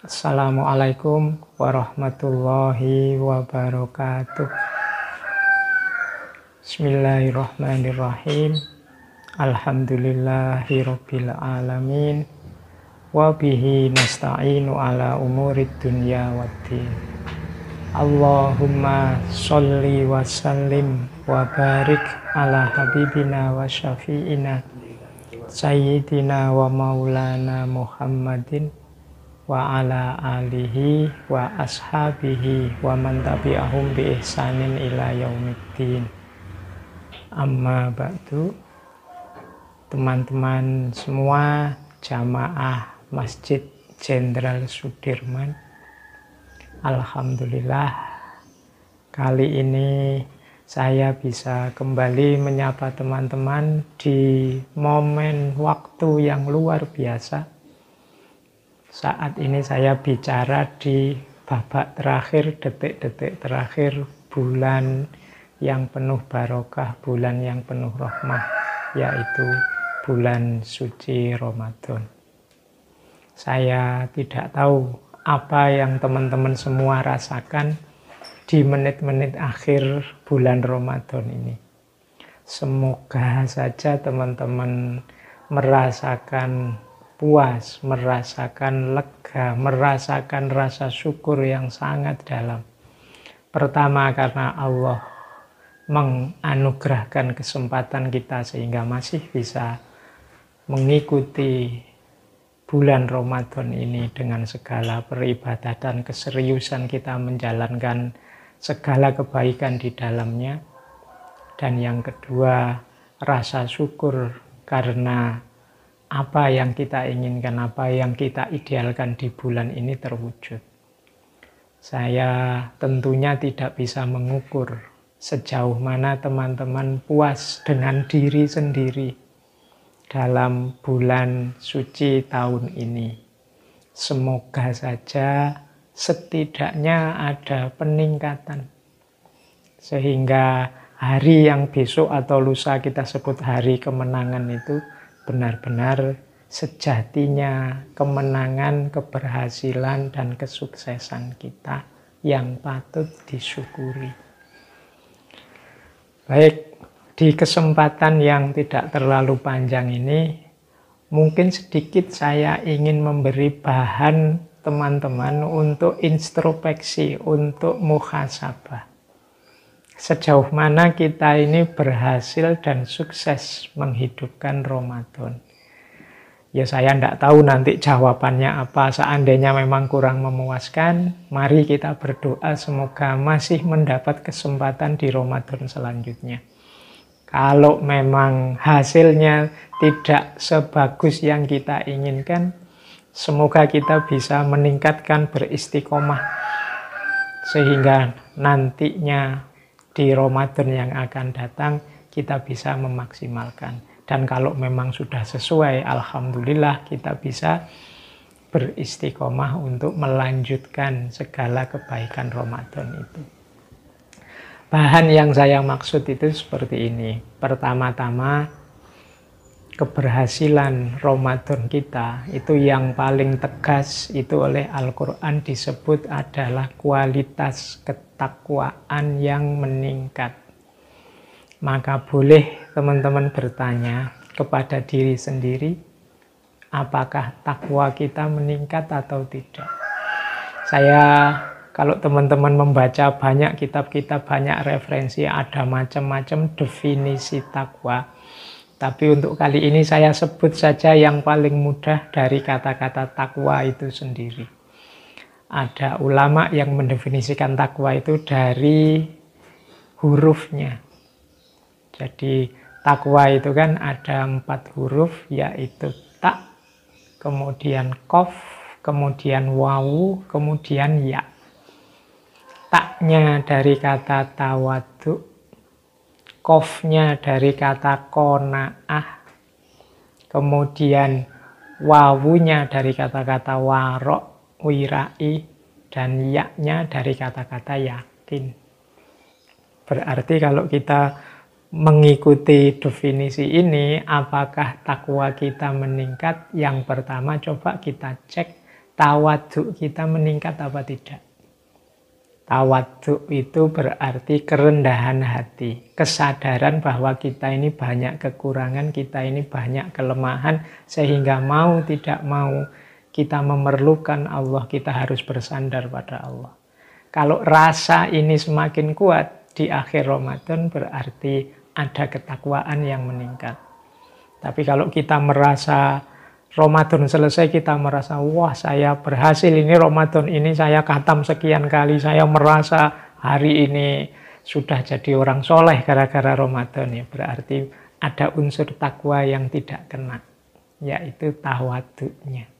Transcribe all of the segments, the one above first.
Assalamualaikum warahmatullahi wabarakatuh. Bismillahirrahmanirrahim. Alhamdulillahirabbil alamin. Wa bihi nasta'inu ala umurid dunya waddin. Allahumma sholli wa sallim wa barik ala habibina wa syafi'ina sayyidina wa maulana Muhammadin wa ala alihi wa ashabihi wa man tabi'ahum bi ihsanin ila yaumiddin. Amma ba'du. Teman-teman semua jamaah Masjid Jenderal Sudirman. Alhamdulillah kali ini saya bisa kembali menyapa teman-teman di momen waktu yang luar biasa saat ini saya bicara di babak terakhir, detik-detik terakhir bulan yang penuh barokah, bulan yang penuh rahmah, yaitu bulan suci Ramadan. Saya tidak tahu apa yang teman-teman semua rasakan di menit-menit akhir bulan Ramadan ini. Semoga saja teman-teman merasakan puas, merasakan lega, merasakan rasa syukur yang sangat dalam. Pertama karena Allah menganugerahkan kesempatan kita sehingga masih bisa mengikuti bulan Ramadan ini dengan segala peribadatan keseriusan kita menjalankan segala kebaikan di dalamnya. Dan yang kedua, rasa syukur karena apa yang kita inginkan, apa yang kita idealkan di bulan ini terwujud. Saya tentunya tidak bisa mengukur sejauh mana teman-teman puas dengan diri sendiri dalam bulan suci tahun ini. Semoga saja setidaknya ada peningkatan. Sehingga hari yang besok atau lusa kita sebut hari kemenangan itu benar-benar sejatinya kemenangan, keberhasilan, dan kesuksesan kita yang patut disyukuri. Baik, di kesempatan yang tidak terlalu panjang ini, mungkin sedikit saya ingin memberi bahan teman-teman untuk introspeksi, untuk muhasabah sejauh mana kita ini berhasil dan sukses menghidupkan Ramadan. Ya saya tidak tahu nanti jawabannya apa. Seandainya memang kurang memuaskan, mari kita berdoa semoga masih mendapat kesempatan di Ramadan selanjutnya. Kalau memang hasilnya tidak sebagus yang kita inginkan, semoga kita bisa meningkatkan beristiqomah sehingga nantinya di Ramadan yang akan datang kita bisa memaksimalkan. Dan kalau memang sudah sesuai, Alhamdulillah kita bisa beristiqomah untuk melanjutkan segala kebaikan Ramadan itu. Bahan yang saya maksud itu seperti ini. Pertama-tama, keberhasilan Ramadan kita itu yang paling tegas itu oleh Al-Quran disebut adalah kualitas ketakwaan yang meningkat. Maka boleh teman-teman bertanya kepada diri sendiri, apakah takwa kita meningkat atau tidak. Saya kalau teman-teman membaca banyak kitab-kitab, banyak referensi, ada macam-macam definisi takwa. Tapi untuk kali ini saya sebut saja yang paling mudah dari kata-kata takwa itu sendiri ada ulama yang mendefinisikan takwa itu dari hurufnya. Jadi takwa itu kan ada empat huruf yaitu tak, kemudian kof, kemudian wawu, kemudian ya. Taknya dari kata tawadu, kofnya dari kata kona'ah, kemudian wawunya dari kata-kata warok, wirai dan yaknya dari kata-kata yakin. Berarti kalau kita mengikuti definisi ini, apakah takwa kita meningkat? Yang pertama coba kita cek tawaduk kita meningkat apa tidak. Tawaduk itu berarti kerendahan hati, kesadaran bahwa kita ini banyak kekurangan, kita ini banyak kelemahan, sehingga mau tidak mau kita memerlukan Allah, kita harus bersandar pada Allah. Kalau rasa ini semakin kuat di akhir Ramadan berarti ada ketakwaan yang meningkat. Tapi kalau kita merasa Ramadan selesai kita merasa wah saya berhasil ini Ramadan ini saya katam sekian kali saya merasa hari ini sudah jadi orang soleh gara-gara Ramadan ya berarti ada unsur takwa yang tidak kena yaitu tawaduknya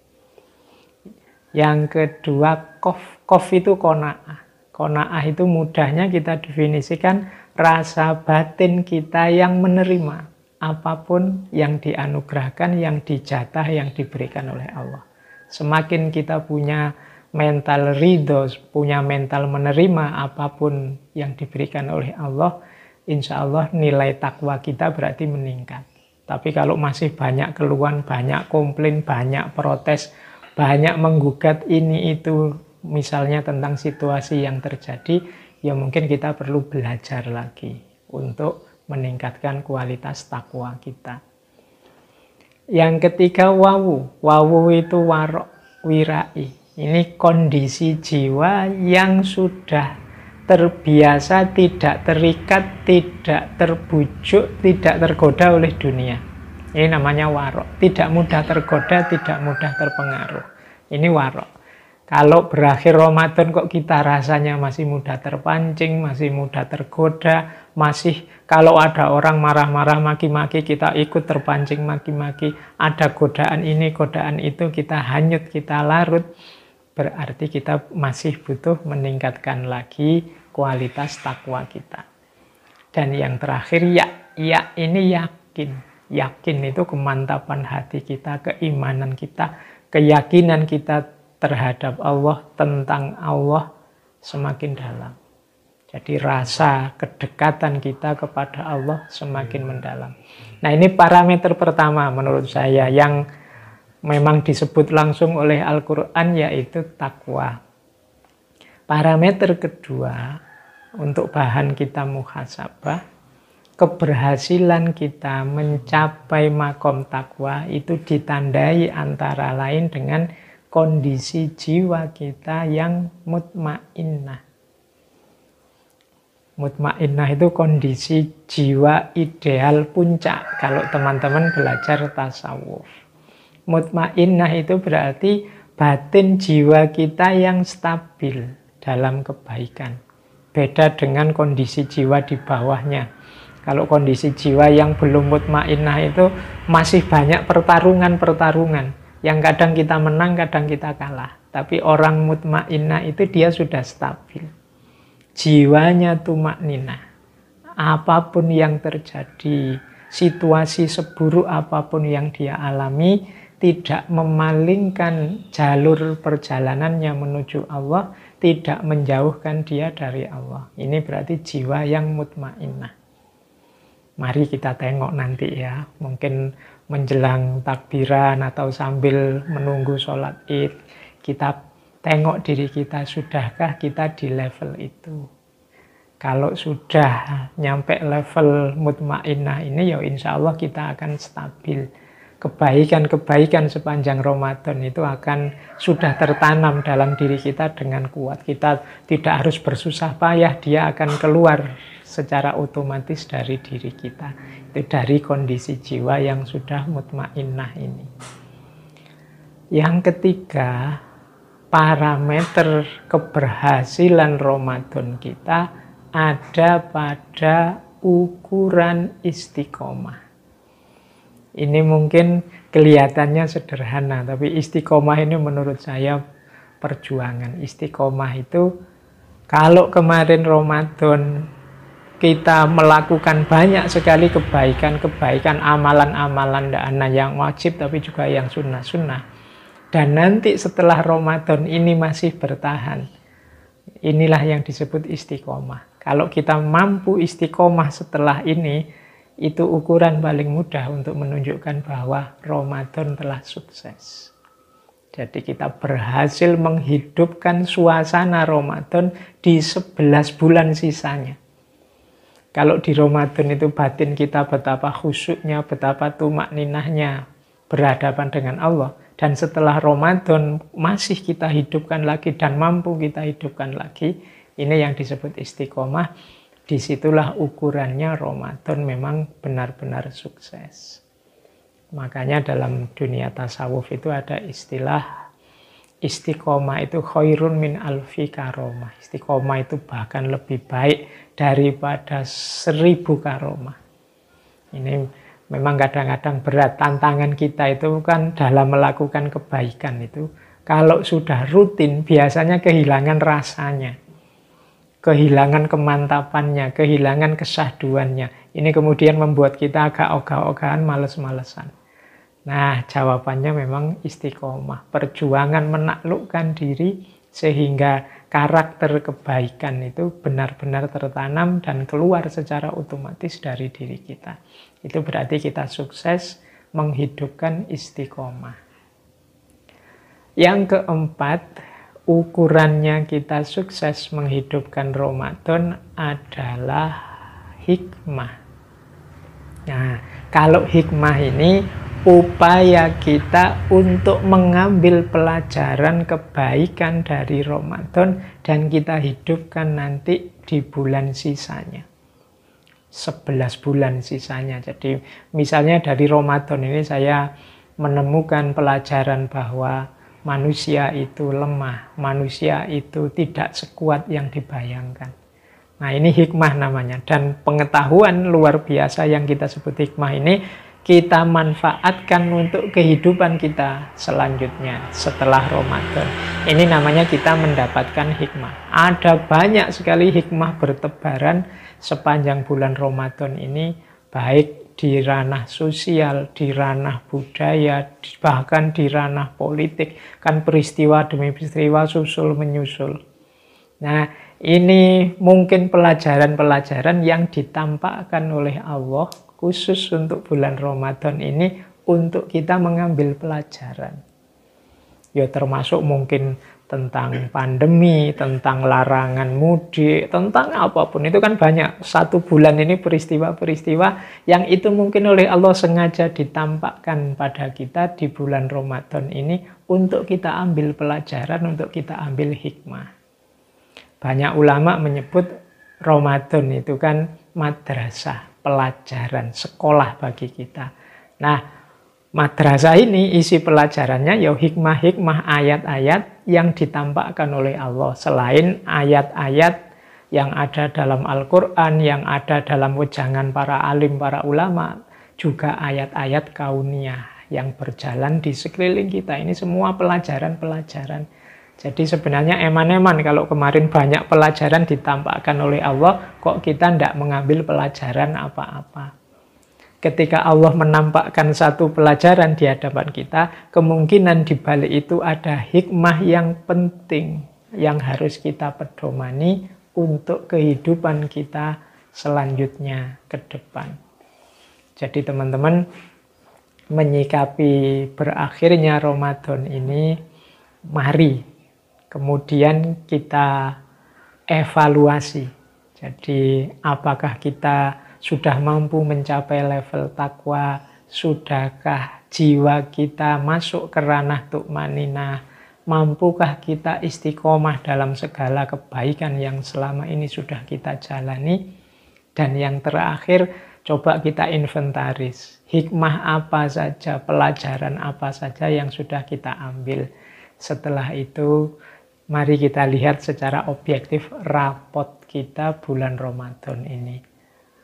yang kedua kof kof itu kona'ah kona'ah itu mudahnya kita definisikan rasa batin kita yang menerima apa pun yang dianugerahkan, yang dijatah, yang diberikan oleh Allah. Semakin kita punya mental ridho, punya mental menerima apa pun yang diberikan oleh Allah, insya Allah nilai takwa kita berarti meningkat. Tapi kalau masih banyak keluhan, banyak komplain, banyak protes, banyak menggugat ini itu, misalnya tentang situasi yang terjadi, ya mungkin kita perlu belajar lagi untuk meningkatkan kualitas takwa kita. Yang ketiga wawu. Wawu itu warok, wirai. Ini kondisi jiwa yang sudah terbiasa, tidak terikat, tidak terbujuk, tidak tergoda oleh dunia. Ini namanya warok. Tidak mudah tergoda, tidak mudah terpengaruh. Ini warok. Kalau berakhir Ramadan kok kita rasanya masih mudah terpancing, masih mudah tergoda, masih kalau ada orang marah-marah maki-maki kita ikut terpancing maki-maki, ada godaan ini, godaan itu, kita hanyut, kita larut, berarti kita masih butuh meningkatkan lagi kualitas takwa kita. Dan yang terakhir ya, ya ini yakin. Yakin itu kemantapan hati kita, keimanan kita, keyakinan kita terhadap Allah, tentang Allah semakin dalam. Jadi rasa kedekatan kita kepada Allah semakin mendalam. Nah ini parameter pertama menurut saya yang memang disebut langsung oleh Al-Quran yaitu takwa. Parameter kedua untuk bahan kita muhasabah, keberhasilan kita mencapai makom takwa itu ditandai antara lain dengan kondisi jiwa kita yang mutmainnah. Mutmainnah itu kondisi jiwa ideal puncak kalau teman-teman belajar tasawuf. Mutmainnah itu berarti batin jiwa kita yang stabil dalam kebaikan. Beda dengan kondisi jiwa di bawahnya. Kalau kondisi jiwa yang belum mutmainnah itu masih banyak pertarungan-pertarungan yang kadang kita menang, kadang kita kalah. Tapi orang mutmainnah itu dia sudah stabil. Jiwanya tumaknina. Apa pun yang terjadi, situasi seburuk apa pun yang dia alami, tidak memalingkan jalur perjalanannya menuju Allah, tidak menjauhkan dia dari Allah. Ini berarti jiwa yang mutmainnah. Mari kita tengok nanti ya. Mungkin menjelang takbiran atau sambil menunggu sholat id, kita tengok diri kita, sudahkah kita di level itu? Kalau sudah nyampe level mutmainnah ini, ya insya Allah kita akan stabil. Kebaikan-kebaikan sepanjang Ramadan itu akan sudah tertanam dalam diri kita dengan kuat. Kita tidak harus bersusah payah, dia akan keluar secara otomatis dari diri kita. Itu dari kondisi jiwa yang sudah mutmainnah ini. Yang ketiga, parameter keberhasilan Ramadan kita ada pada ukuran istiqomah. Ini mungkin kelihatannya sederhana, tapi istiqomah ini menurut saya perjuangan. Istiqomah itu kalau kemarin Ramadan kita melakukan banyak sekali kebaikan-kebaikan, amalan-amalan dana yang wajib tapi juga yang sunnah-sunnah. Dan nanti setelah Ramadan ini masih bertahan. Inilah yang disebut istiqomah. Kalau kita mampu istiqomah setelah ini, itu ukuran paling mudah untuk menunjukkan bahwa Ramadan telah sukses. Jadi kita berhasil menghidupkan suasana Ramadan di 11 bulan sisanya. Kalau di Ramadan itu batin kita betapa khusyuknya, betapa tumak ninahnya berhadapan dengan Allah. Dan setelah Ramadan masih kita hidupkan lagi dan mampu kita hidupkan lagi. Ini yang disebut istiqomah. Di situlah ukurannya Ramadan memang benar-benar sukses. Makanya dalam dunia tasawuf itu ada istilah istiqomah itu khairun min alfi karomah. Istiqomah itu bahkan lebih baik daripada seribu karomah. Ini memang kadang-kadang berat. Tantangan kita itu kan dalam melakukan kebaikan itu. Kalau sudah rutin biasanya kehilangan rasanya. Kehilangan kemantapannya, kehilangan kesahduannya. Ini kemudian membuat kita agak ogah-ogahan, males-malesan. Nah, jawabannya memang istiqomah. Perjuangan menaklukkan diri sehingga karakter kebaikan itu benar-benar tertanam dan keluar secara otomatis dari diri kita. Itu berarti kita sukses menghidupkan istiqomah. Yang keempat, ukurannya kita sukses menghidupkan Ramadan adalah hikmah. Nah, kalau hikmah ini upaya kita untuk mengambil pelajaran kebaikan dari Ramadan dan kita hidupkan nanti di bulan sisanya. 11 bulan sisanya. Jadi misalnya dari Ramadan ini saya menemukan pelajaran bahwa manusia itu lemah, manusia itu tidak sekuat yang dibayangkan. Nah ini hikmah namanya dan pengetahuan luar biasa yang kita sebut hikmah ini kita manfaatkan untuk kehidupan kita selanjutnya setelah Ramadan. Ini namanya kita mendapatkan hikmah. Ada banyak sekali hikmah bertebaran sepanjang bulan Ramadan ini, baik di ranah sosial, di ranah budaya, bahkan di ranah politik. Kan peristiwa demi peristiwa susul menyusul. Nah, ini mungkin pelajaran-pelajaran yang ditampakkan oleh Allah khusus untuk bulan Ramadan ini untuk kita mengambil pelajaran. Ya termasuk mungkin tentang pandemi, tentang larangan mudik, tentang apa pun. Itu kan banyak. Satu bulan ini peristiwa-peristiwa yang itu mungkin oleh Allah sengaja ditampakkan pada kita di bulan Ramadan ini untuk kita ambil pelajaran, untuk kita ambil hikmah. Banyak ulama menyebut Ramadan itu kan madrasah pelajaran, sekolah bagi kita. Nah, madrasah ini isi pelajarannya ya hikmah-hikmah ayat-ayat yang ditampakkan oleh Allah. Selain ayat-ayat yang ada dalam Al-Quran, yang ada dalam wejangan para alim, para ulama, juga ayat-ayat kauniyah yang berjalan di sekeliling kita. Ini semua pelajaran-pelajaran jadi sebenarnya eman-eman kalau kemarin banyak pelajaran ditampakkan oleh Allah, kok kita tidak mengambil pelajaran apa-apa. Ketika Allah menampakkan satu pelajaran di hadapan kita, kemungkinan di balik itu ada hikmah yang penting yang harus kita pedomani untuk kehidupan kita selanjutnya ke depan. Jadi teman-teman menyikapi berakhirnya Ramadan ini, mari kemudian kita evaluasi. Jadi apakah kita sudah mampu mencapai level takwa, sudahkah jiwa kita masuk ke ranah tukmanina, mampukah kita istiqomah dalam segala kebaikan yang selama ini sudah kita jalani, dan yang terakhir coba kita inventaris, hikmah apa saja, pelajaran apa saja yang sudah kita ambil. Setelah itu Mari kita lihat secara objektif rapot kita bulan Ramadan ini.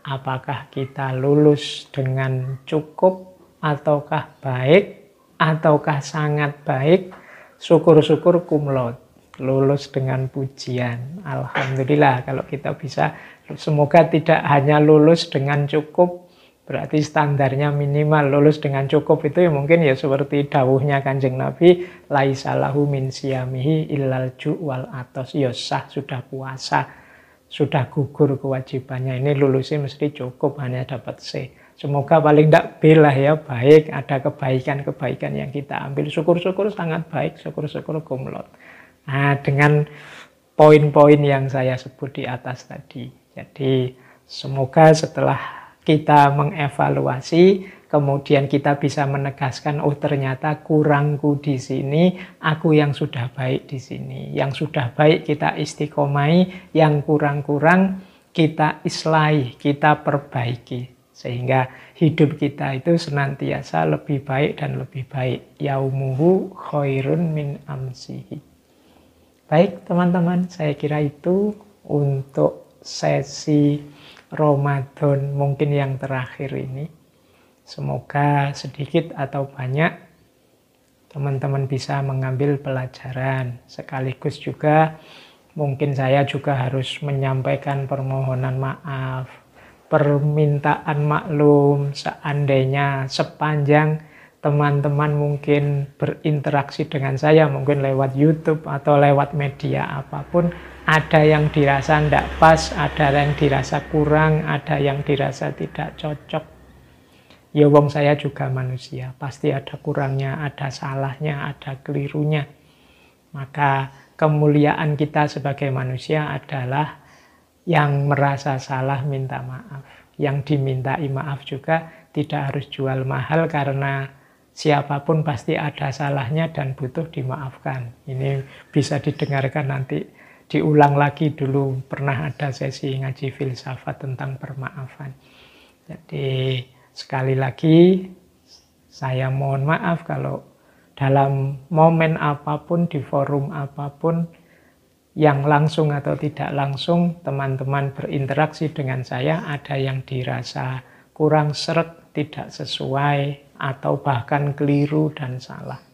Apakah kita lulus dengan cukup ataukah baik ataukah sangat baik? Syukur-syukur kumlot. Lulus dengan pujian. Alhamdulillah kalau kita bisa. Semoga tidak hanya lulus dengan cukup Berarti standarnya minimal lulus dengan cukup itu ya mungkin ya seperti dawuhnya kanjeng Nabi laisalahu min siyamihi illal wal atos ya sah sudah puasa sudah gugur kewajibannya ini lulusnya mesti cukup hanya dapat C Semoga paling tidak B lah ya, baik, ada kebaikan-kebaikan yang kita ambil. Syukur-syukur sangat baik, syukur-syukur kumlot. Nah, dengan poin-poin yang saya sebut di atas tadi. Jadi, semoga setelah kita mengevaluasi, kemudian kita bisa menegaskan, oh ternyata kurangku di sini, aku yang sudah baik di sini. Yang sudah baik kita istiqomai, yang kurang-kurang kita islahi, kita perbaiki. Sehingga hidup kita itu senantiasa lebih baik dan lebih baik. Yaumuhu khairun min amsihi. Baik teman-teman, saya kira itu untuk sesi Ramadan mungkin yang terakhir ini. Semoga sedikit atau banyak teman-teman bisa mengambil pelajaran. Sekaligus juga mungkin saya juga harus menyampaikan permohonan maaf, permintaan maklum seandainya sepanjang teman-teman mungkin berinteraksi dengan saya, mungkin lewat YouTube atau lewat media apa pun, ada yang dirasa tidak pas, ada yang dirasa kurang, ada yang dirasa tidak cocok Ya wong saya juga manusia, pasti ada kurangnya, ada salahnya, ada kelirunya. Maka kemuliaan kita sebagai manusia adalah yang merasa salah minta maaf. Yang dimintai maaf juga tidak harus jual mahal karena siapa pun pasti ada salahnya dan butuh dimaafkan. Ini bisa didengarkan nanti diulang lagi dulu pernah ada sesi ngaji filsafat tentang permaafan. Jadi Sekali lagi, saya mohon maaf kalau dalam momen apa pun, di forum apa pun, yang langsung atau tidak langsung, teman-teman berinteraksi dengan saya, ada yang dirasa kurang seret, tidak sesuai, atau bahkan keliru dan salah.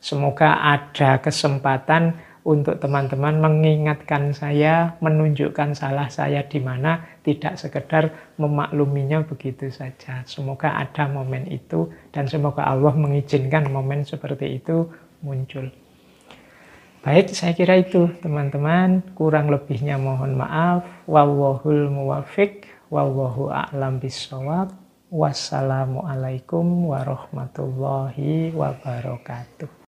Semoga ada kesempatan untuk teman-teman mengingatkan saya, menunjukkan salah saya di mana, tidak sekedar memakluminya begitu saja. Semoga ada momen itu dan semoga Allah mengizinkan momen seperti itu muncul. Baik, saya kira itu teman-teman. Kurang lebihnya mohon maaf. Wallahul muwafiq. Wallahu a'lam bisawab. Wassalamualaikum warahmatullahi wabarakatuh.